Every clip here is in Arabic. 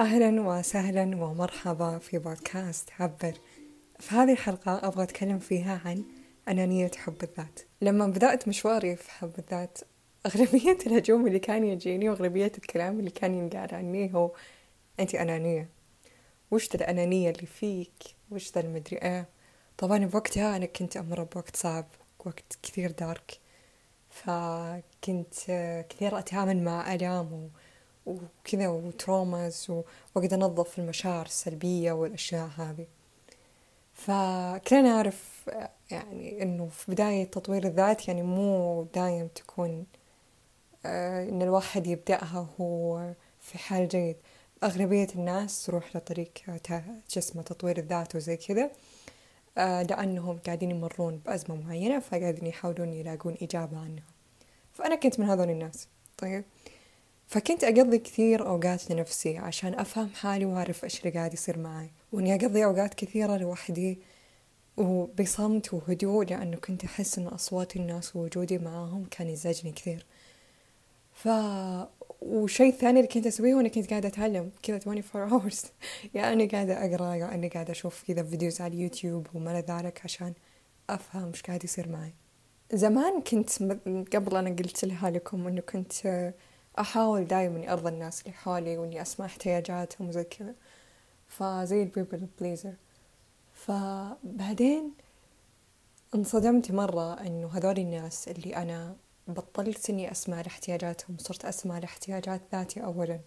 أهلا وسهلا ومرحبا في بودكاست عبر في هذه الحلقة أبغى أتكلم فيها عن أنانية حب الذات. لما بدأت مشواري في حب الذات أغلبية الهجوم اللي كان يجيني وأغلبية الكلام اللي كان ينقال عني هو أنت أنانية. وش ذا الأنانية اللي فيك؟ وش ذا المدري إيه؟ طبعا بوقتها أنا كنت أمر بوقت صعب وقت كثير دارك. فكنت كثير أتعامل مع آلام وكذا وتروماز وأقعد أنظف المشاعر السلبية والأشياء هذه. فكلنا نعرف يعني إنه في بداية تطوير الذات يعني مو دايم تكون آه، إن الواحد يبدأها هو في حال جيد. أغلبية الناس تروح لطريق جسمه تطوير الذات وزي كذا آه، لأنهم قاعدين يمرون بأزمة معينة فقاعدين يحاولون يلاقون إجابة عنها. فأنا كنت من هذول الناس. طيب؟ فكنت أقضي كثير أوقات لنفسي عشان أفهم حالي وأعرف إيش اللي قاعد يصير معي. وإني أقضي أوقات كثيرة لوحدي وبصمت وهدوء لأنه كنت أحس إن أصوات الناس ووجودي معاهم كان يزعجني كثير. ف وشيء الثاني اللي كنت أسويه إني كنت قاعدة أتعلم كذا 24 hours. يا أني قاعدة أقرأ يا أني قاعدة أشوف كذا فيديوز على اليوتيوب وما ذلك عشان أفهم إيش قاعد يصير معي. زمان كنت قبل أنا قلت لها لكم إنه كنت أحاول دايما إني أرضى الناس اللي حولي وإني أسمع احتياجاتهم وزي كذا. فزي ال people pleaser فبعدين انصدمت مرة إنه هذول الناس اللي أنا بطلت إني أسمع لاحتياجاتهم صرت أسمع لاحتياجات ذاتي أولا.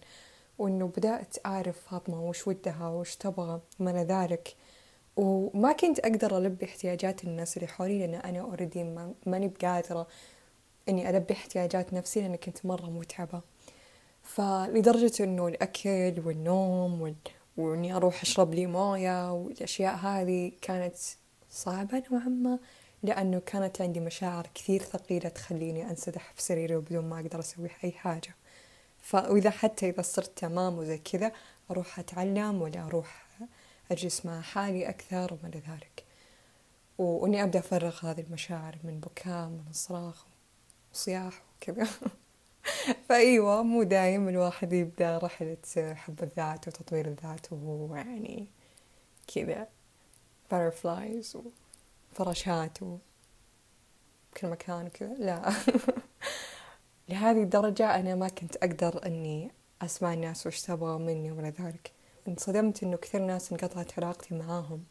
وإنه بدأت أعرف فاطمة وش ودها وش تبغى وما ذلك. وما كنت أقدر ألبي احتياجات الناس اللي حولي لأن أنا أوريدي ماني بقادرة. إني ألبي احتياجات نفسي لأني كنت مرة متعبة. فلدرجة إنه الأكل والنوم وال... وإني أروح أشرب لي موية والأشياء هذه كانت صعبة نوعا ما لأنه كانت عندي مشاعر كثير ثقيلة تخليني أنسدح في سريري وبدون ما أقدر أسوي أي حاجة. فإذا حتى إذا صرت تمام وزي كذا أروح أتعلم ولا أروح أجلس مع حالي أكثر وما إلى ذلك. وإني أبدأ أفرغ هذه المشاعر من بكاء من صراخ وصياح وكذا. فأيوة مو دايم الواحد يبدأ رحلة حب الذات وتطوير الذات وهو يعني كذا. Butterflies وفراشات وكل مكان وكذا. لا. لهذه الدرجة أنا ما كنت أقدر أني أسمع الناس وش تبغى مني ولا ذلك. انصدمت إنه كثير ناس انقطعت علاقتي معاهم.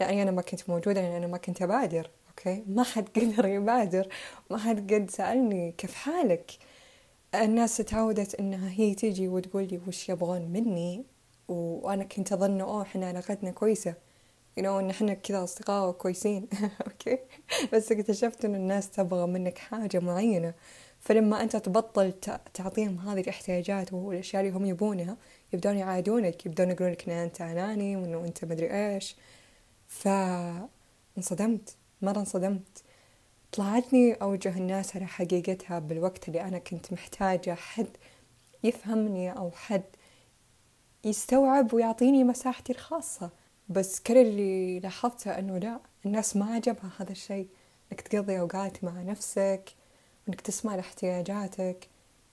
لأني أنا ما كنت موجودة لأن أنا ما كنت أبادر. أوكي؟ ما حد قدر يبادر. ما حد قد سألني كيف حالك؟ الناس تعودت إنها هي تيجي وتقول لي وش يبغون مني وأنا كنت أظن أوه إحنا علاقتنا كويسة. You know إن إحنا كذا أصدقاء كويسين. أوكي؟ بس اكتشفت إن الناس تبغى منك حاجة معينة. فلما أنت تبطل تعطيهم هذه الاحتياجات والأشياء اللي هم يبونها يبدون يعادونك. يبدون يقولون لك إن أنت أناني وإنه أنت مدري إيش. فانصدمت. مرة انصدمت. طلعتني أوجه الناس على حقيقتها بالوقت اللي أنا كنت محتاجة حد يفهمني أو حد يستوعب ويعطيني مساحتي الخاصة. بس كل اللي لاحظته أنه لا الناس ما عجبها هذا الشيء. إنك تقضي أوقات مع نفسك وإنك تسمع لاحتياجاتك.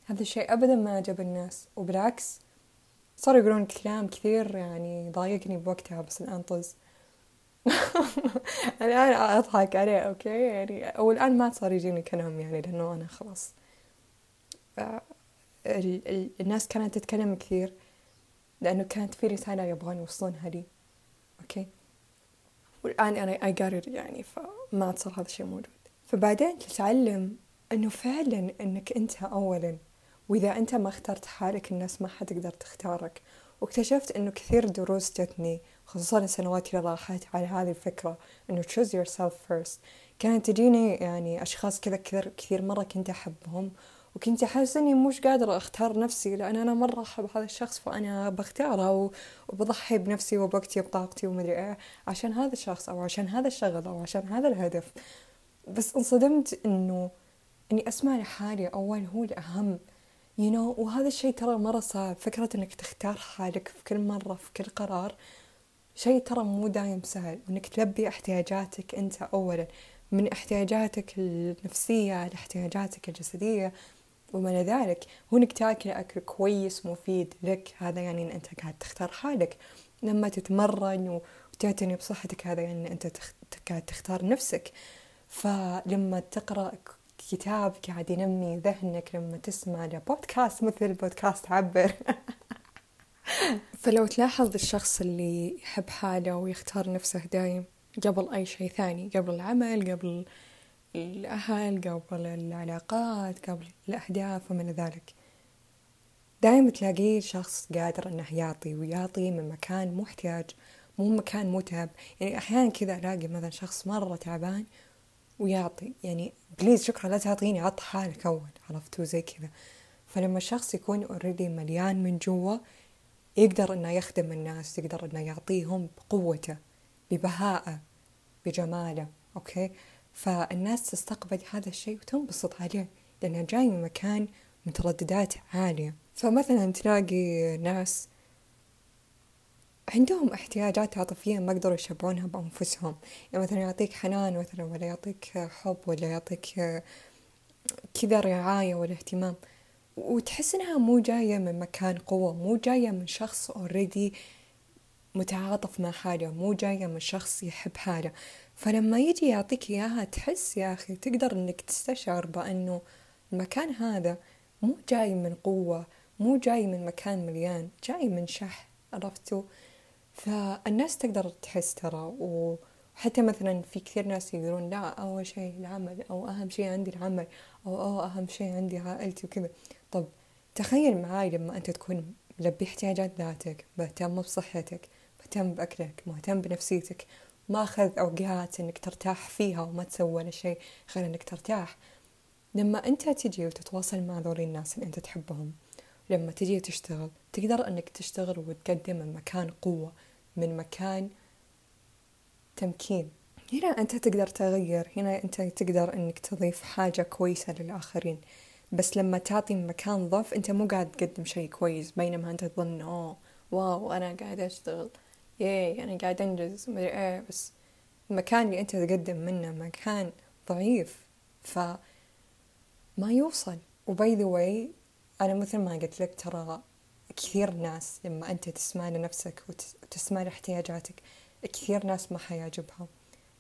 هذا الشيء أبدا ما عجب الناس. وبالعكس صاروا يقولون كلام كثير يعني ضايقني بوقتها بس الآن طز. الآن أضحك عليه أوكي؟ يعني والآن ما صار يجيني كلام يعني لأنه أنا خلاص الناس كانت تتكلم كثير لأنه كانت في رسالة يبغون يوصلونها لي أوكي؟ والآن أنا it يعني فما صار هذا الشيء موجود. فبعدين تتعلم إنه فعلا إنك أنت أولا وإذا أنت ما اخترت حالك الناس ما حتقدر تختارك. واكتشفت إنه كثير دروس جتني خصوصا السنوات اللي راحت على هذه الفكرة إنه choose yourself first. كانت تجيني يعني أشخاص كذا كثير كثير مرة كنت أحبهم وكنت أحس إني مش قادرة أختار نفسي لأن أنا مرة أحب هذا الشخص فأنا بختاره وبضحي بنفسي وبوقتي وبطاقتي ومدري إيه عشان هذا الشخص أو عشان هذا الشغل أو عشان هذا الهدف. بس انصدمت إنه إني أسمع لحالي أول هو الأهم. You know وهذا الشيء ترى مرة صعب فكرة إنك تختار حالك في كل مرة في كل قرار. شيء ترى مو دايم سهل إنك تلبي احتياجاتك أنت أولا من احتياجاتك النفسية لاحتياجاتك الجسدية ومن ذلك. هونك تاكل أكل كويس مفيد لك هذا يعني أن أنت قاعد تختار حالك. لما تتمرن وتعتني بصحتك هذا يعني أن أنت قاعد تختار نفسك. فلما تقرأ كتاب قاعد ينمي ذهنك لما تسمع لبودكاست مثل بودكاست عبر. فلو تلاحظ الشخص اللي يحب حاله ويختار نفسه دايم قبل أي شيء ثاني قبل العمل قبل الأهل قبل العلاقات قبل الأهداف ومن ذلك. دايم تلاقيه شخص قادر إنه يعطي ويعطي من مكان محتاج مو مكان متعب. يعني أحيانا كذا ألاقي مثلا شخص مرة تعبان ويعطي. يعني please شكرا لا تعطيني عط حالك أول عرفتوا زي كذا. فلما الشخص يكون already مليان من جوا يقدر إنه يخدم الناس يقدر إنه يعطيهم بقوته ببهاءه بجماله أوكي؟ فالناس تستقبل هذا الشيء وتنبسط عليه لأنه جاي من مكان من ترددات عالية. فمثلا تلاقي ناس عندهم احتياجات عاطفية ما قدروا يشبعونها بأنفسهم. يعني مثلا يعطيك حنان مثلا ولا يعطيك حب ولا يعطيك كذا رعاية ولا اهتمام وتحس إنها مو جاية من مكان قوة مو جاية من شخص already متعاطف مع حاله مو جاية من شخص يحب حاله. فلما يجي يعطيك إياها تحس يا أخي تقدر إنك تستشعر بأنه المكان هذا مو جاي من قوة مو جاي من مكان مليان جاي من شح عرفتوا؟ فالناس تقدر تحس ترى وحتى مثلا في كثير ناس يقولون لا أول شيء العمل أو أهم شيء عندي العمل أو أو أهم شيء عندي عائلتي وكذا. طب تخيل معاي لما أنت تكون ملبي احتياجات ذاتك مهتم بصحتك مهتم بأكلك مهتم بنفسيتك ماخذ أوقات إنك ترتاح فيها وما تسوي ولا شيء غير إنك ترتاح. لما أنت تجي وتتواصل مع ذولي الناس اللي أنت تحبهم لما تجي تشتغل تقدر إنك تشتغل وتقدم من مكان قوة من مكان تمكين. هنا أنت تقدر تغير هنا أنت تقدر إنك تضيف حاجة كويسة للآخرين. بس لما تعطي مكان ضعف أنت مو قاعد تقدم شيء كويس بينما أنت تظن أوه wow أنا قاعد أشتغل yay أنا قاعد أنجز مدري إيه. بس المكان اللي أنت تقدم منه مكان ضعيف ف ما يوصل. و by the way أنا مثل ما قلت لك ترى كثير ناس لما أنت تسمع لنفسك وتسمع لاحتياجاتك كثير ناس ما حيعجبها.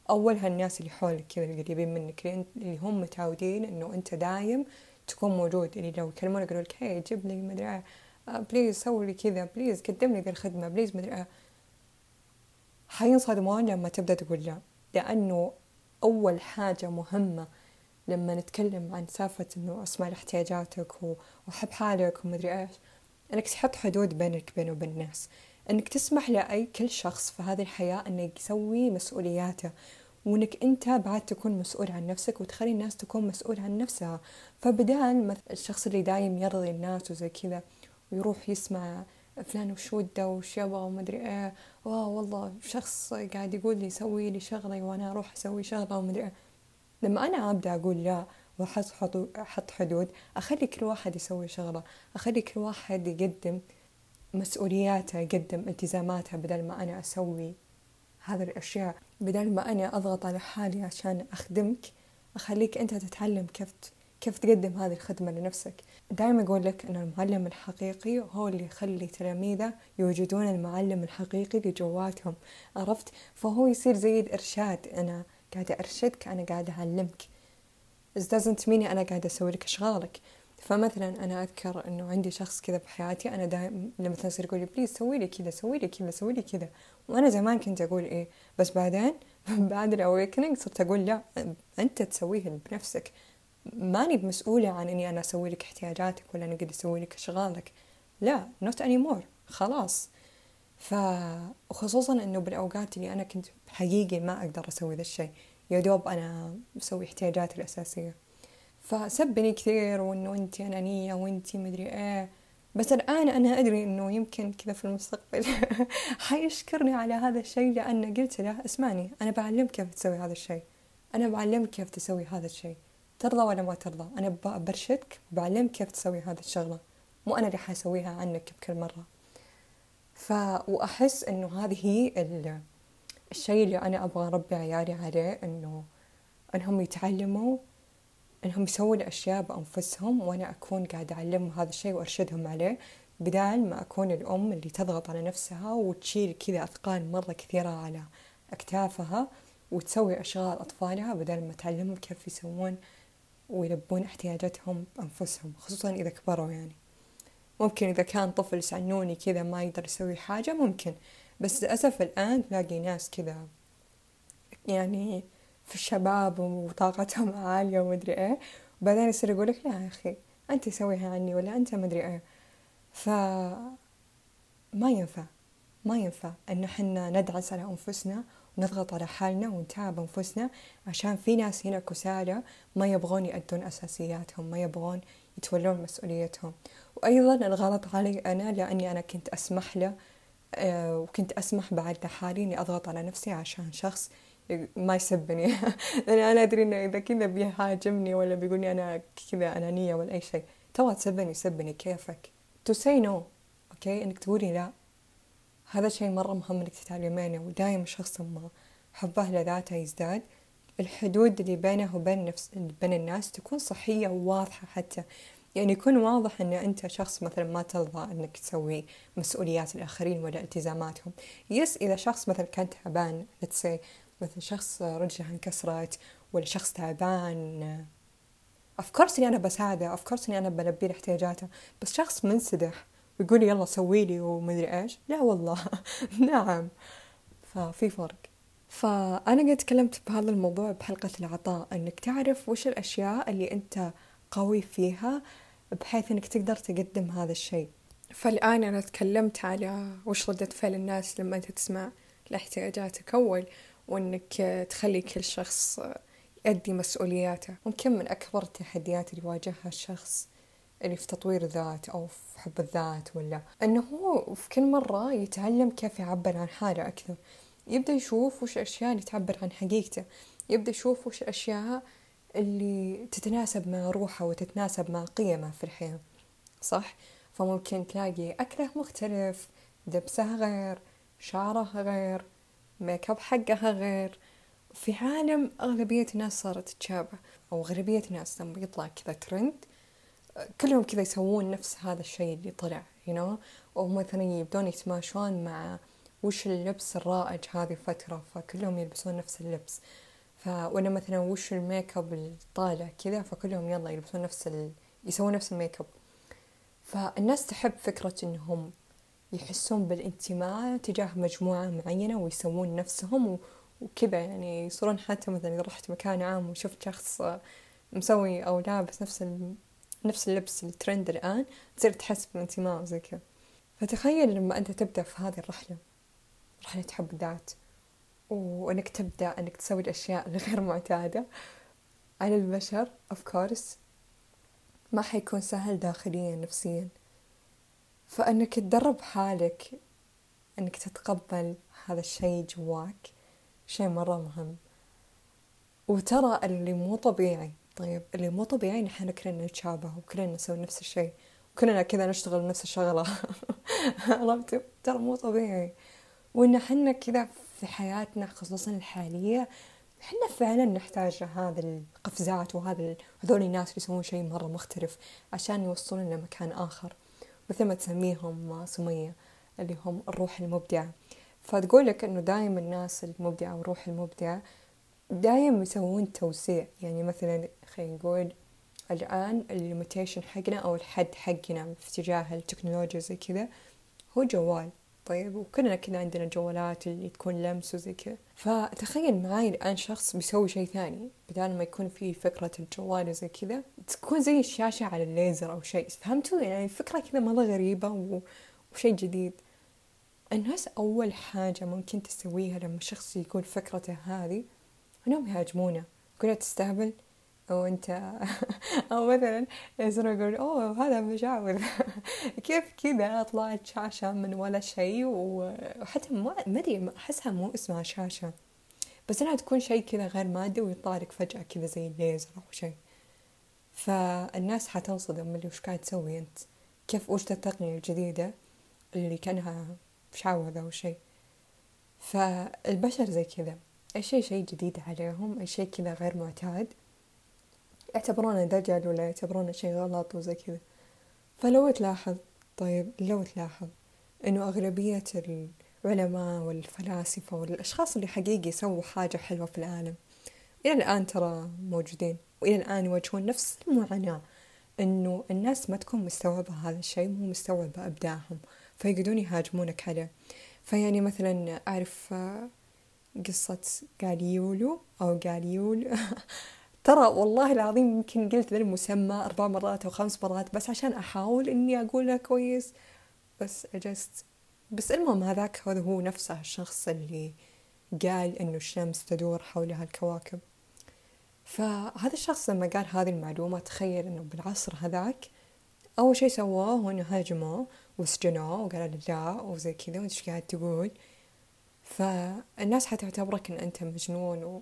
أولها الناس اللي حولك كذا القريبين منك اللي هم متعودين إنه أنت دايم تكون موجود اللي لو يكلمونك يقولوا لك هي جيب لي مدري please سوي لي كذا please قدم لي ذي الخدمة please مدري حينصدمون لما تبدأ تقول لا لأنه أول حاجة مهمة لما نتكلم عن سالفة إنه أسمع احتياجاتك وأحب حالك ومدري إيش إنك تحط حدود بينك بينه وبين الناس. إنك تسمح لأي كل شخص في هذه الحياة إنه يسوي مسؤولياته. وإنك أنت بعد تكون مسؤول عن نفسك وتخلي الناس تكون مسؤول عن نفسها. فبدال الشخص اللي دايم يرضي الناس وزي كذا ويروح يسمع فلان وش وده وش يبغى ومدري إيه. واو والله شخص قاعد يقول لي سوي لي شغلة وأنا أروح أسوي شغلة ومدري إيه. لما أنا أبدأ أقول لا وأحط أحط حدود أخلي كل واحد يسوي شغلة أخلي كل واحد يقدم مسؤولياته يقدم التزاماته بدل ما أنا أسوي هذه الأشياء بدل ما أنا أضغط على حالي عشان أخدمك أخليك أنت تتعلم كيف كيف تقدم هذه الخدمة لنفسك. دائما أقول لك أن المعلم الحقيقي هو اللي يخلي تلاميذه يوجدون المعلم الحقيقي اللي جواتهم عرفت؟ فهو يصير زي الإرشاد أنا قاعدة أرشدك أنا قاعدة أعلمك. It doesn't mean أنا قاعدة أسوي لك أشغالك. فمثلا أنا أذكر إنه عندي شخص كذا بحياتي أنا دائما لما يصير يقول لي please سوي لي كذا سوي لي كذا سوي لي كذا. وأنا زمان كنت أقول إيه بس بعدين بعد ال awakening صرت أقول لا أنت تسويه بنفسك. ماني بمسؤولة عن إني أنا أسوي لك احتياجاتك ولا أنا قد أسوي لك أشغالك. لا not anymore خلاص. ف وخصوصا إنه بالأوقات اللي أنا كنت حقيقي ما أقدر أسوي ذا الشيء. يا دوب أنا أسوي احتياجاتي الأساسية. فسبني كثير وإنه أنت أنانية وأنت مدري إيه. بس الآن أنا أدري إنه يمكن كذا في المستقبل. حيشكرني على هذا الشيء لأن قلت له اسمعني أنا بعلمك كيف تسوي هذا الشيء. أنا بعلمك كيف تسوي هذا الشيء. ترضى ولا ما ترضى؟ أنا برشدك بعلمك كيف تسوي هذه الشغلة. مو أنا اللي حاسويها عنك بكل مرة. ف وأحس إنه هذه هي ال... الشيء اللي أنا أبغى أربي عيالي عليه إنه إنهم يتعلموا إنهم يسوون الاشياء بأنفسهم وأنا أكون قاعدة أعلمهم هذا الشيء وأرشدهم عليه بدال ما أكون الأم اللي تضغط على نفسها وتشيل كذا أثقال مرة كثيرة على أكتافها وتسوي أشغال أطفالها بدل ما تعلمهم كيف يسوون ويلبون احتياجاتهم بأنفسهم خصوصا إذا كبروا يعني. ممكن إذا كان طفل سعنوني كذا ما يقدر يسوي حاجة ممكن. بس للأسف الآن تلاقي ناس كذا يعني في الشباب وطاقتهم عالية ومدري إيه. وبعدين يصير يقولك لا يا أخي أنت سويها عني ولا أنت مدري إيه. ف ما ينفع ما ينفع إن حنا ندعس على أنفسنا ونضغط على حالنا ونتعب أنفسنا عشان في ناس هنا كسالى ما يبغون يأدون أساسياتهم ما يبغون يتولون مسؤوليتهم. وأيضا الغلط علي أنا لأني أنا كنت أسمح له آه، وكنت أسمح بعد لحالي إني أضغط على نفسي عشان شخص ما يسبني. لأن أنا أدري إنه إذا كذا بيهاجمني ولا بيقولني أنا كذا أنانية ولا أي شيء تبغى تسبني سبني كيفك. To say no أوكي إنك تقولي لا. هذا شيء مرة مهم إنك تتعلمينه ودايم الشخص ما حبه لذاته يزداد. الحدود اللي بينه وبين نفس بين الناس تكون صحية وواضحة حتى. يعني يكون واضح إن أنت شخص مثلا ما ترضى إنك تسوي مسؤوليات الآخرين ولا التزاماتهم. يس إذا شخص مثلا كان تعبان لتسي مثلا شخص رجله انكسرت ولا شخص تعبان. افكرت إني أنا بساعده افكرت إني أنا بلبي له احتياجاته. بس شخص منسدح ويقول يلا سوي لي ومدري إيش. لا والله. نعم. ففي فرق. فأنا قد تكلمت بهذا الموضوع بحلقة العطاء. أنك تعرف وش الأشياء اللي أنت قوي فيها بحيث إنك تقدر تقدم هذا الشيء. فالآن أنا تكلمت على وش ردة فعل الناس لما أنت تسمع لاحتياجاتك. أول وإنك تخلي كل شخص يؤدي مسؤولياته. ممكن من أكبر التحديات اللي يواجهها الشخص اللي في تطوير الذات أو في حب الذات ولا إنه هو في كل مرة يتعلم كيف يعبر عن حاله أكثر. يبدأ يشوف وش الأشياء اللي تعبر عن حقيقته. يبدأ يشوف وش الأشياء اللي تتناسب مع روحه وتتناسب مع قيمه في الحياة صح؟ فممكن تلاقي أكله مختلف لبسه غير شعره غير ميك اب حقها غير. في عالم أغلبية الناس صارت تتشابه أو أغلبية الناس لما يطلع كذا ترند كلهم كذا يسوون نفس هذا الشيء اللي طلع you know أو مثلا يبدون يتماشون مع وش اللبس الرائج هذه الفترة فكلهم يلبسون نفس اللبس. ف وأنا مثلا وش ال make up الطالع كذا فكلهم يلا يلبسون نفس ال... يسوون نفس ال make up فالناس تحب فكرة إنهم يحسون بالانتماء تجاه مجموعة معينة ويسوون نفسهم. وكذا يعني يصيرون حتى مثلا إذا رحت مكان عام وشفت شخص مسوي أو لابس نفس. نفس اللبس الترند الآن تصير تحس بالانتماء وزي كذا فتخيل لما أنت تبدأ في هذه الرحلة رحلة حب ذات وأنك تبدأ أنك تسوي الأشياء الغير معتادة على البشر اوف كورس ما حيكون سهل داخليا نفسيا فأنك تدرب حالك أنك تتقبل هذا الشيء جواك شيء مرة مهم. وترى اللي مو طبيعي طيب اللي مو طبيعي نحن كلنا نتشابه وكلنا نسوي نفس الشيء وكلنا كذا نشتغل نفس الشغلة. عرفت؟ ترى مو طبيعي. وإن حنا كذا في حياتنا خصوصا الحالية حنا فعلا نحتاج هذا القفزات وهذا هذول الناس اللي يسوون شيء مرة مختلف عشان يوصلون لمكان آخر. مثل ما تسميهم سمية اللي هم الروح المبدعة. فتقول لك إنه دايم الناس المبدعة والروح المبدعة دايم يسوون توسيع. يعني مثلا خلينا نقول الآن ال limitation حقنا أو الحد حقنا في اتجاه التكنولوجيا زي كذا هو جوال. طيب وكلنا كذا عندنا جوالات اللي تكون لمس وزي كذا. فتخيل معاي الآن شخص بيسوي شيء ثاني بدل ما يكون في فكرة الجوال وزي كذا تكون زي الشاشة على الليزر أو شيء فهمتوا؟ يعني فكرة كذا مرة غريبة وشيء جديد. الناس أول حاجة ممكن تسويها لما شخص يقول فكرته هذه أنهم يهاجمونه. يقولوا تستهبل؟ أو أنت أو مثلا يصيروا يقول أوه هذا مجاور. كيف كذا طلعت شاشة من ولا شيء؟ وحتى ما أدري أحسها مو اسمها شاشة. بس إنها تكون شيء كذا غير مادي ويطلع لك فجأة كذا زي الليزر أو شيء. فالناس حتنصدم اللي وش قاعد تسوي أنت؟ كيف وش التقنية الجديدة اللي كأنها شعوذة أو شيء؟ فالبشر زي كذا أي شيء شيء جديد عليهم أي شيء كذا غير معتاد. يعتبرونه دجل ولا يعتبرونه شيء غلط وزي كذا. فلو تلاحظ طيب لو تلاحظ إنه أغلبية العلماء والفلاسفة والأشخاص اللي حقيقي سووا حاجة حلوة في العالم إلى الآن ترى موجودين وإلى الآن يواجهون نفس المعاناة إنه الناس ما تكون مستوعبة هذا الشيء مو مستوعبة إبداعهم فيقعدون يهاجمونك عليه. فيعني مثلا أعرف قصة قاليولو أو قاليول ترى والله العظيم يمكن قلت ذا المسمى أربع مرات أو خمس مرات بس عشان أحاول إني أقولها كويس. بس أجست بس المهم هذاك هذا هو نفسه الشخص اللي قال إنه الشمس تدور حولها الكواكب فهذا الشخص لما قال هذه المعلومة تخيل إنه بالعصر هذاك أول شيء سواه هو إنه هاجموه وسجنوه وقالوا له لا وزي كذا وإيش قاعد تقول. فالناس حتعتبرك إن أنت مجنون و...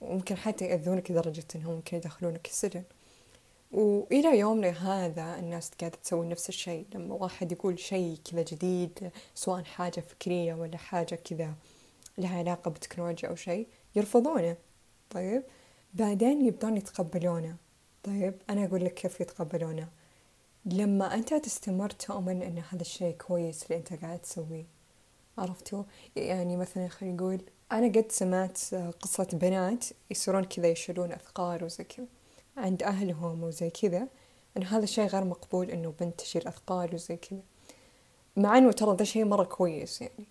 وممكن حتى يأذونك لدرجة إنهم ممكن يدخلونك السجن. وإلى يومنا هذا الناس قاعدة تسوي نفس الشيء. لما واحد يقول شيء كذا جديد سواء حاجة فكرية ولا حاجة كذا لها علاقة بالتكنولوجيا أو شيء يرفضونه. طيب؟ بعدين يبدون يتقبلونه. طيب؟ أنا أقول لك كيف يتقبلونه. لما أنت تستمر تؤمن أن هذا الشيء كويس اللي أنت قاعد تسويه. عرفتوا؟ يعني مثلا خلينا نقول أنا قد سمعت قصة بنات يصيرون كذا يشيلون أثقال وزي كذا عند أهلهم وزي كذا إن هذا الشيء غير مقبول إنه بنت تشيل أثقال وزي كذا. مع إنه ترى ده شيء مرة كويس يعني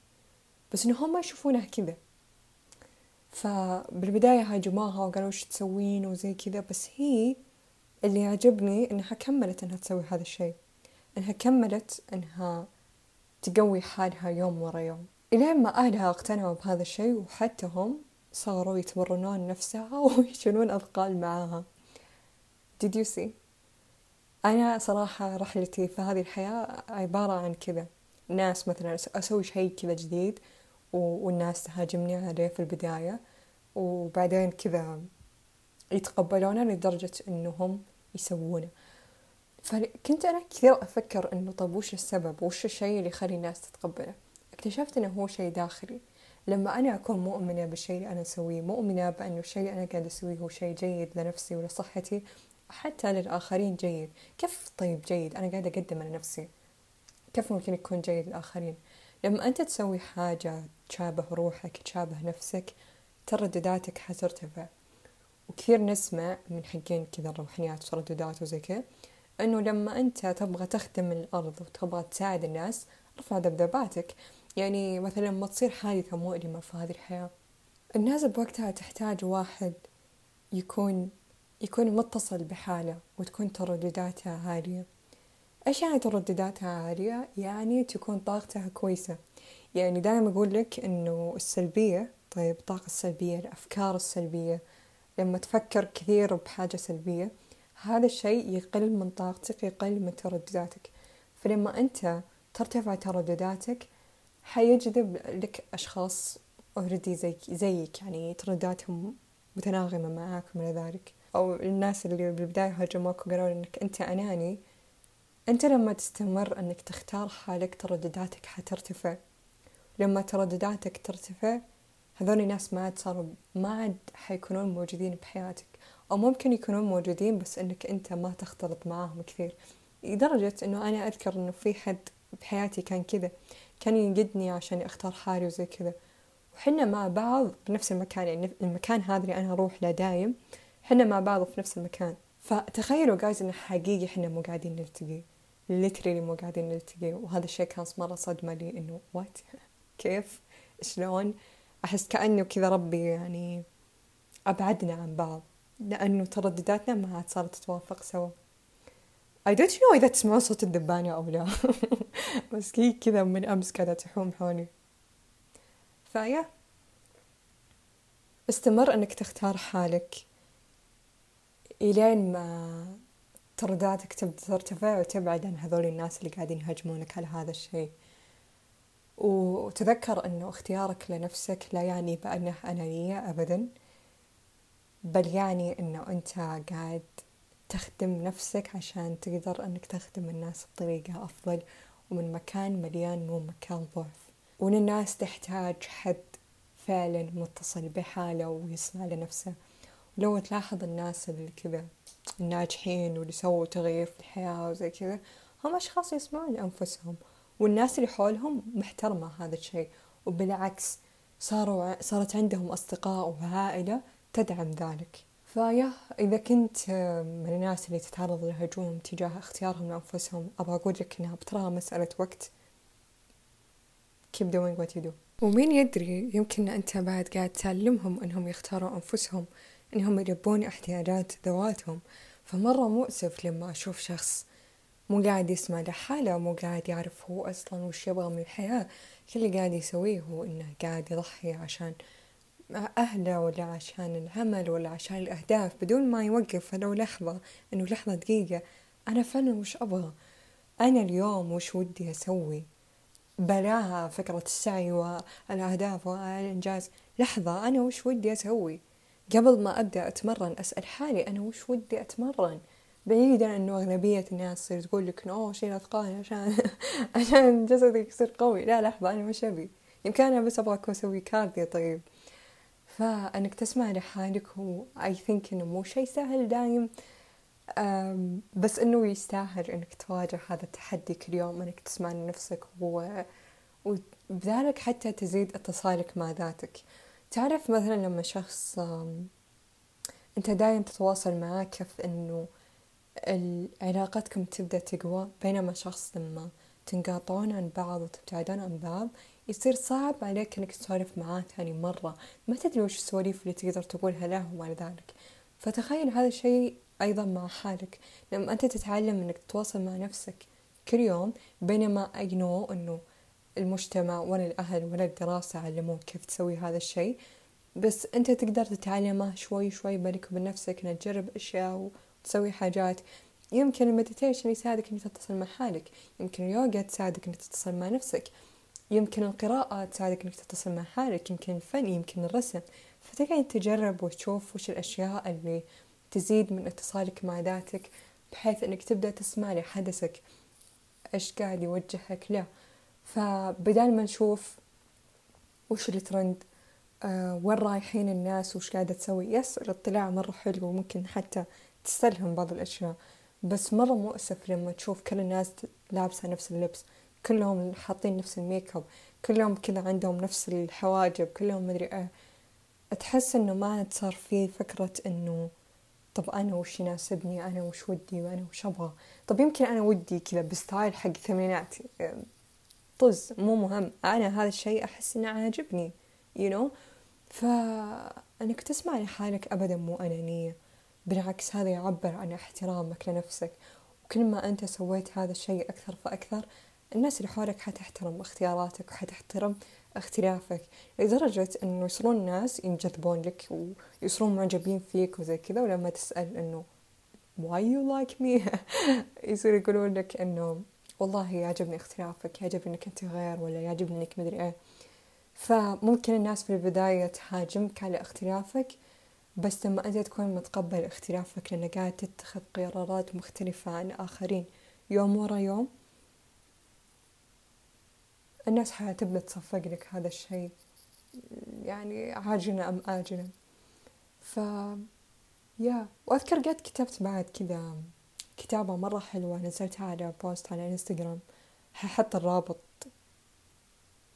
بس إنه هم ما يشوفونه كذا. فبالبداية هاجموها وقالوا وش تسوين وزي كذا بس هي اللي عجبني إنها كملت إنها تسوي هذا الشيء. إنها كملت إنها تقوي حالها يوم ورا يوم. إلين ما أهلها اقتنعوا بهذا الشيء وحتى هم صاروا يتمرنون نفسها ويشيلون أثقال معاها. Did you see? أنا صراحة رحلتي في هذه الحياة عبارة عن كذا. ناس مثلا أسوي شيء كذا جديد والناس تهاجمني عليه في البداية. وبعدين كذا يتقبلونه لدرجة إنهم يسوونه. فكنت أنا كثير أفكر إنه طب وش السبب؟ وش الشيء اللي يخلي الناس تتقبله؟ اكتشفت إنه هو شيء داخلي. لما أنا أكون مؤمنة بالشيء اللي أنا أسويه مؤمنة بأنه الشيء اللي أنا قاعدة أسويه هو شيء جيد لنفسي ولصحتي حتى للآخرين جيد. كيف طيب جيد؟ أنا قاعدة أقدم على نفسي. كيف ممكن يكون جيد للآخرين؟ لما أنت تسوي حاجة تشابه روحك تشابه نفسك تردداتك حترتفع. وكثير نسمع من حقين كذا الروحانيات وترددات وزي كذا إنه لما أنت تبغى تخدم الأرض وتبغى تساعد الناس ارفع ذبذباتك يعني مثلا لما تصير حادثة مؤلمة في هذه الحياة. الناس بوقتها تحتاج واحد يكون يكون متصل بحاله وتكون تردداتها عالية. إيش يعني تردداتها عالية؟ يعني تكون طاقتها كويسة. يعني دائما أقول لك إنه السلبية طيب الطاقة السلبية الأفكار السلبية لما تفكر كثير بحاجة سلبية هذا الشيء يقل من طاقتك يقل من تردداتك. فلما أنت ترتفع تردداتك حيجذب لك أشخاص اوريدي زيك زيك يعني تردداتهم متناغمة معاك من ذلك. أو الناس اللي بالبداية هاجموك وقالوا إنك أنت أناني. أنت لما تستمر أنك تختار حالك تردداتك حترتفع. لما تردداتك ترتفع هذول الناس ما عاد صاروا ما عاد حيكونون موجودين بحياتك. أو ممكن يكونون موجودين بس إنك أنت ما تختلط معاهم كثير. لدرجة إنه أنا أذكر إنه في حد بحياتي كان كذا. كان ينقدني عشان أختار حالي وزي كذا. وحنا مع بعض بنفس المكان يعني المكان هذا اللي أنا أروح له دايم حنا مع بعض في نفس المكان. فتخيلوا جايز إنه حقيقي حنا مو قاعدين نلتقي. literally مو قاعدين نلتقي. وهذا الشيء كان مرة صدمة لي إنه what كيف؟ شلون؟ أحس كأنه كذا ربي يعني أبعدنا عن بعض. لأنه تردداتنا ما عاد صارت تتوافق سوا. I don't know إذا تسمعون صوت الدبانة أو لا بس هي كذا من أمس قاعدة تحوم حولي فيا استمر أنك تختار حالك إلين ما تردداتك تبدأ ترتفع وتبعد عن هذول الناس اللي قاعدين يهاجمونك على هذا الشيء وتذكر أنه اختيارك لنفسك لا يعني بأنه أنانية أبدا بل يعني أنه أنت قاعد تخدم نفسك عشان تقدر أنك تخدم الناس بطريقة أفضل ومن مكان مليان مو مكان ضعف. وأن الناس تحتاج حد فعلا متصل بحاله ويسمع لنفسه. ولو تلاحظ الناس اللي كذا الناجحين واللي سووا تغيير في الحياة وزي كذا هم أشخاص يسمعون أنفسهم والناس اللي حولهم محترمة هذا الشيء. وبالعكس صاروا صارت عندهم أصدقاء وعائلة تدعم ذلك. فيا إذا كنت من الناس اللي تتعرض للهجوم تجاه اختيارهم لأنفسهم أبغى أقول لك إنها بتراها مسألة وقت. Keep doing what you do. ومين يدري يمكن أنت بعد قاعد تعلمهم أنهم يختاروا أنفسهم أنهم يلبون احتياجات ذواتهم. فمرة مؤسف لما أشوف شخص مو قاعد يسمع لحاله مو قاعد يعرف هو أصلا وش يبغى من الحياة. كل اللي قاعد يسويه هو إنه قاعد يضحي عشان أهله ولا عشان العمل ولا عشان الأهداف بدون ما يوقف ولو لحظة إنه لحظة دقيقة أنا فعلا وش أبغى؟ أنا اليوم وش ودي أسوي؟ بلاها فكرة السعي والأهداف والإنجاز. لحظة أنا وش ودي أسوي؟ قبل ما أبدأ أتمرن أسأل حالي أنا وش ودي أتمرن؟ بعيدا إنه أغلبية الناس تصير تقول لك أوه شيل أثقال عشان عشان جسدك يصير قوي. لا لحظة أنا وش أبي؟ يمكن أنا بس أبغى أسوي cardio طيب. فانك تسمع لحالك هو I think إنه مو شيء سهل دايم. بس إنه يستاهل إنك تواجه هذا التحدي كل يوم إنك تسمع لنفسك و... وبذلك حتى تزيد اتصالك مع ذاتك. تعرف مثلا لما شخص أنت دايم تتواصل معاه كيف إنه علاقتكم تبدأ تقوى؟ بينما شخص لما تنقاطعون عن بعض وتبتعدون عن بعض يصير صعب عليك إنك تسولف معاه ثاني مرة. ما تدري وش السواليف اللي تقدر تقولها له وما ذلك. فتخيل هذا الشيء أيضا مع حالك. لما أنت تتعلم أنك تتواصل مع نفسك كل يوم بينما I know أنه المجتمع ولا الأهل ولا الدراسة علموك كيف تسوي هذا الشيء. بس أنت تقدر تتعلمه شوي شوي بينك وبين نفسك أنك تجرب أشياء وتسوي حاجات. يمكن ال meditation يساعدك إنك تتصل مع حالك. يمكن اليوغا تساعدك إنك تتصل مع نفسك. يمكن القراءة تساعدك إنك تتصل مع حالك يمكن الفن يمكن الرسم. فتقعد تجرب وتشوف وش الأشياء اللي تزيد من اتصالك مع ذاتك بحيث إنك تبدأ تسمع لحدسك إيش قاعد يوجهك. له فبدال ما نشوف وش الترند آه وين رايحين الناس وش قاعدة تسوي yes الاطلاع مرة حلو وممكن حتى تستلهم بعض الأشياء. بس مرة مؤسف لما تشوف كل الناس لابسة نفس اللبس. كلهم حاطين نفس ال make up كلهم كذا عندهم نفس الحواجب كلهم مدري إيه. تحس إنه ما صار في فكرة إنه طب أنا وش يناسبني؟ أنا وش ودي؟ وأنا وش أبغى؟ طب يمكن أنا ودي كذا ب style حق الثمانينات طز مو مهم. أنا هذا الشيء أحس إنه عاجبني you know. فأنك تسمع لحالك أبدا مو أنانية بالعكس هذا يعبر عن احترامك لنفسك. وكل ما أنت سويت هذا الشيء أكثر فأكثر الناس اللي حولك حتحترم اختياراتك وحتحترم اختلافك. لدرجة إنه يصيرون الناس ينجذبون لك ويصيرون معجبين فيك وزي كذا ولما تسأل إنه why you like me? يصير يقولون لك إنه والله يعجبني اختلافك يعجبني إنك أنت غير ولا يعجبني إنك مدري إيه. فممكن الناس في البداية تهاجمك على اختلافك بس لما أنت تكون متقبل اختلافك لأنك قاعد تتخذ قرارات مختلفة عن آخرين يوم ورا يوم الناس حتبدأ تصفق لك هذا الشيء. يعني عاجلا أم آجلا. ف يا وأذكر قد كتبت بعد كذا كتابة مرة حلوة نزلتها على بوست على إنستغرام. ححط الرابط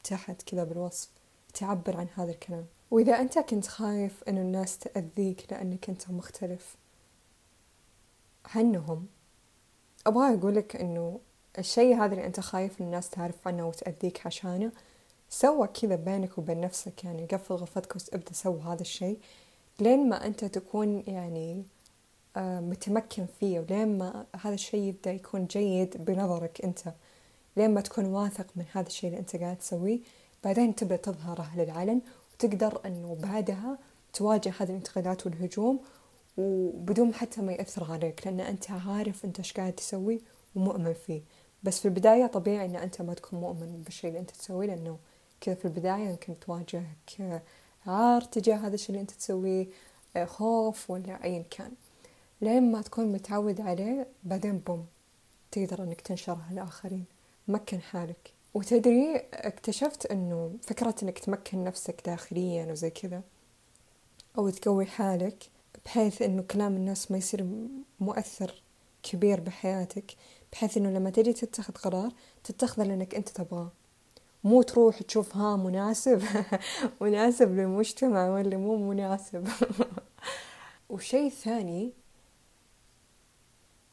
تحت كذا بالوصف. تعبر عن هذا الكلام. وإذا أنت كنت خايف أن الناس تأذيك لأنك أنت مختلف عنهم أبغى أقولك أنه الشيء هذا اللي أنت خايف الناس تعرف عنه وتأذيك عشانه سوى كذا بينك وبين نفسك يعني قفل غرفتك وابدأ سوي هذا الشيء لين ما أنت تكون يعني آه، متمكن فيه ولين ما هذا الشيء يبدأ يكون جيد بنظرك أنت لين ما تكون واثق من هذا الشيء اللي أنت قاعد تسويه. بعدين تبدأ تظهره للعلن وتقدر أنه بعدها تواجه هذه الانتقادات والهجوم وبدون حتى ما يأثر عليك لأن أنت عارف أنت إيش قاعد تسوي ومؤمن فيه. بس في البداية طبيعي إن أنت ما تكون مؤمن بالشيء اللي أنت تسويه لأنه كذا في البداية يمكن تواجهك عار تجاه هذا الشيء اللي أنت تسويه خوف ولا أيا كان. لين ما تكون متعود عليه بعدين بوم تقدر إنك تنشره للآخرين مكن حالك. وتدري اكتشفت إنه فكرة إنك تمكن نفسك داخليا وزي كذا أو تقوي حالك بحيث إنه كلام الناس ما يصير مؤثر كبير بحياتك بحيث إنه لما تجي تتخذ قرار تتخذه لأنك أنت تبغاه. مو تروح تشوف ها مناسب مناسب للمجتمع ولا مو مناسب. وشيء ثاني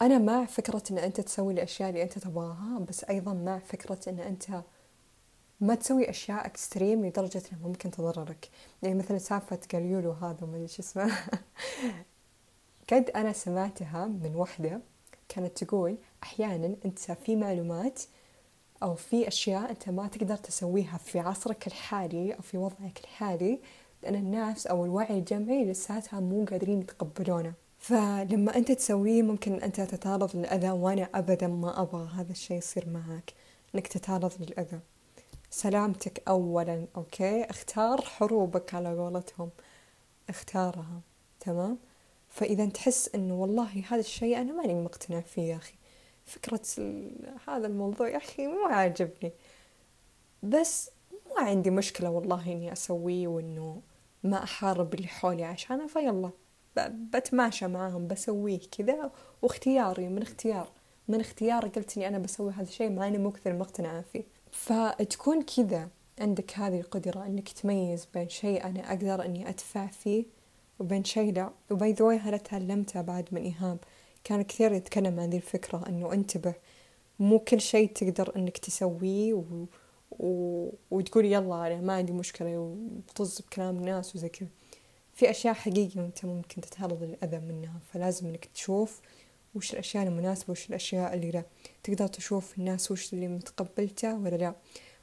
أنا مع فكرة أن أنت تسوي الأشياء اللي أنت تبغاها بس أيضا مع فكرة أن أنت ما تسوي أشياء إكستريم لدرجة أنها ممكن تضررك يعني مثلا سالفة قاليولو هذا ما أدري شو اسمه. قد أنا سمعتها من وحدة كانت تقول أحيانا أنت في معلومات أو في أشياء أنت ما تقدر تسويها في عصرك الحالي أو في وضعك الحالي لأن الناس أو الوعي الجمعي لساتها مو قادرين يتقبلونه. فلما أنت تسويه ممكن أنت تتعرض للأذى وأنا أبدا ما أبغى هذا الشيء يصير معك أنك تتعرض للأذى. سلامتك أولا أوكي؟ اختار حروبك على قولتهم. اختارها. تمام؟ فإذا تحس أنه والله هذا الشيء أنا ماني مقتنع فيه يا أخي. فكرة هذا الموضوع يا أخي مو عاجبني. بس ما عندي مشكلة والله إني أسويه وإنه ما أحارب اللي حولي عشانه فيلا. بتماشى معاهم بسويه كذا واختياري من اختيار. من اختيار قلت إني أنا بسوي هذا الشيء مع إني مو كثر مقتنعة فيه. فتكون كذا عندك هذه القدرة إنك تميز بين شيء أنا أقدر إني أدفع فيه وبين شيء لا وباي ذا هذا تعلمتها بعد من إيهاب. كان كثير يتكلم عن ذي الفكرة إنه انتبه. مو كل شيء تقدر إنك تسويه و... و... وتقول يلا أنا ما عندي مشكلة وطز بكلام الناس وزي كذا. في أشياء حقيقة أنت ممكن تتعرض للأذى منها فلازم إنك تشوف وش الأشياء المناسبة وش الأشياء اللي لا. تقدر تشوف الناس وش اللي متقبلته ولا لا.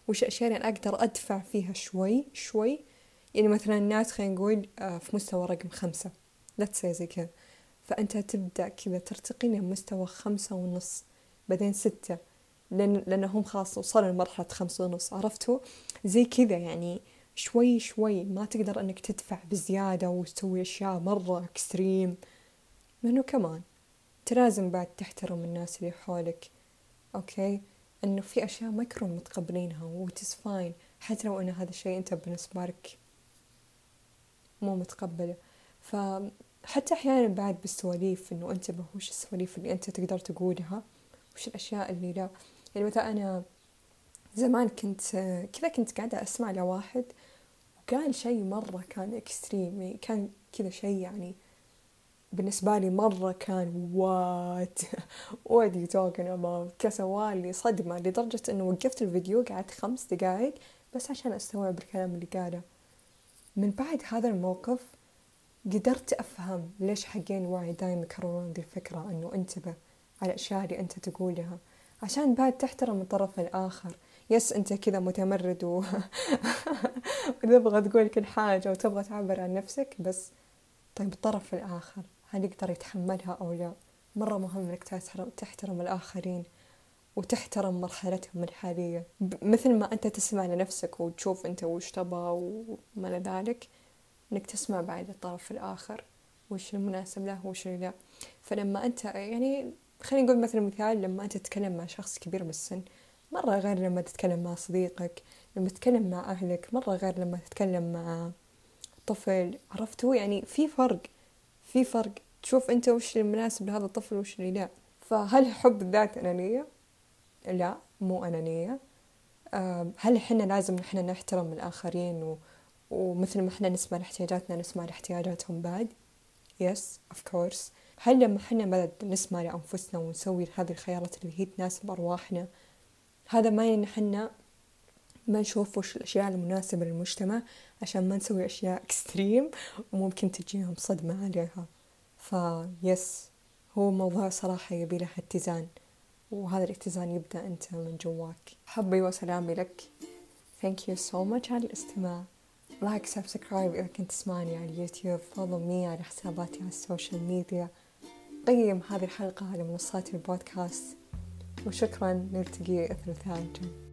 وش الأشياء اللي أنا أقدر أدفع فيها شوي شوي يعني مثلا الناس خلينا نقول آه، في مستوى رقم خمسة. لا تسوي زي كذا. فأنت تبدأ كذا ترتقي لمستوى خمسة ونص بعدين ستة لأن لأنهم خلاص وصلوا لمرحلة خمسة ونص. عرفتوا زي كذا يعني شوي شوي ما تقدر إنك تدفع بزيادة وتسوي أشياء مرة extreme لأنه كمان لازم بعد تحترم الناس اللي حولك أوكي؟ إنه في أشياء ما يكونوا متقبلينها و it's fine حتى لو إن هذا الشيء أنت بالنسبة لك مو متقبلة. فحتى أحيانا بعد بالسواليف إنه أنتبه وش السواليف اللي أنت تقدر تقولها وش الأشياء اللي لا. يعني مثلا أنا زمان كنت كذا كنت قاعدة أسمع لواحد وقال شيء مرة كان extreme يعني كان كذا شيء يعني بالنسبة لي مرة كان what are you talking about كسوالي صدمة لدرجة إنه وقفت الفيديو قعدت خمس دقايق بس عشان أستوعب الكلام اللي قاله. من بعد هذا الموقف قدرت أفهم ليش حقين وعي دايم يكررون دي الفكرة إنه انتبه على الأشياء اللي أنت تقولها عشان بعد تحترم الطرف الآخر. يس أنت كذا متمرد و... وتبغى تقول كل حاجة وتبغى تعبر عن نفسك بس طيب الطرف الآخر هل يقدر يتحملها أو لا؟ مرة مهم تحترم, تحترم الآخرين. وتحترم مرحلتهم الحالية. مثل ما أنت تسمع لنفسك وتشوف أنت وش تبغى وما ذلك إنك تسمع بعد الطرف الآخر وش المناسب له وش لا. فلما أنت يعني خلينا نقول مثلا مثال لما أنت تتكلم مع شخص كبير بالسن مرة غير لما تتكلم مع صديقك لما تتكلم مع أهلك مرة غير لما تتكلم مع طفل. عرفتوا يعني في فرق في فرق. تشوف أنت وش المناسب لهذا الطفل وش اللي لا. فهل حب الذات أنانية؟ لا مو أنانية. هل إحنا لازم إحنا نحترم الآخرين و... ومثل ما إحنا نسمع لاحتياجاتنا نسمع لاحتياجاتهم بعد؟ Yes of course. هل لما إحنا بدأ نسمع لأنفسنا ونسوي هذه الخيارات اللي هي تناسب أرواحنا هذا ما يعني حنا ما نشوف وش الأشياء المناسبة للمجتمع عشان ما نسوي أشياء إكستريم وممكن تجيهم صدمة عليها. فيس هو موضوع صراحة يبي له اتزان. وهذا الاتزان يبدأ أنت من جواك. حبي وسلامي لك. Thank you so much على الاستماع. like subscribe إذا كنت تسمعني على اليوتيوب. follow me على حساباتي على ال social media قيم هذه الحلقة على منصات البودكاست. وشكرا نلتقي الثلاثاء الجاي.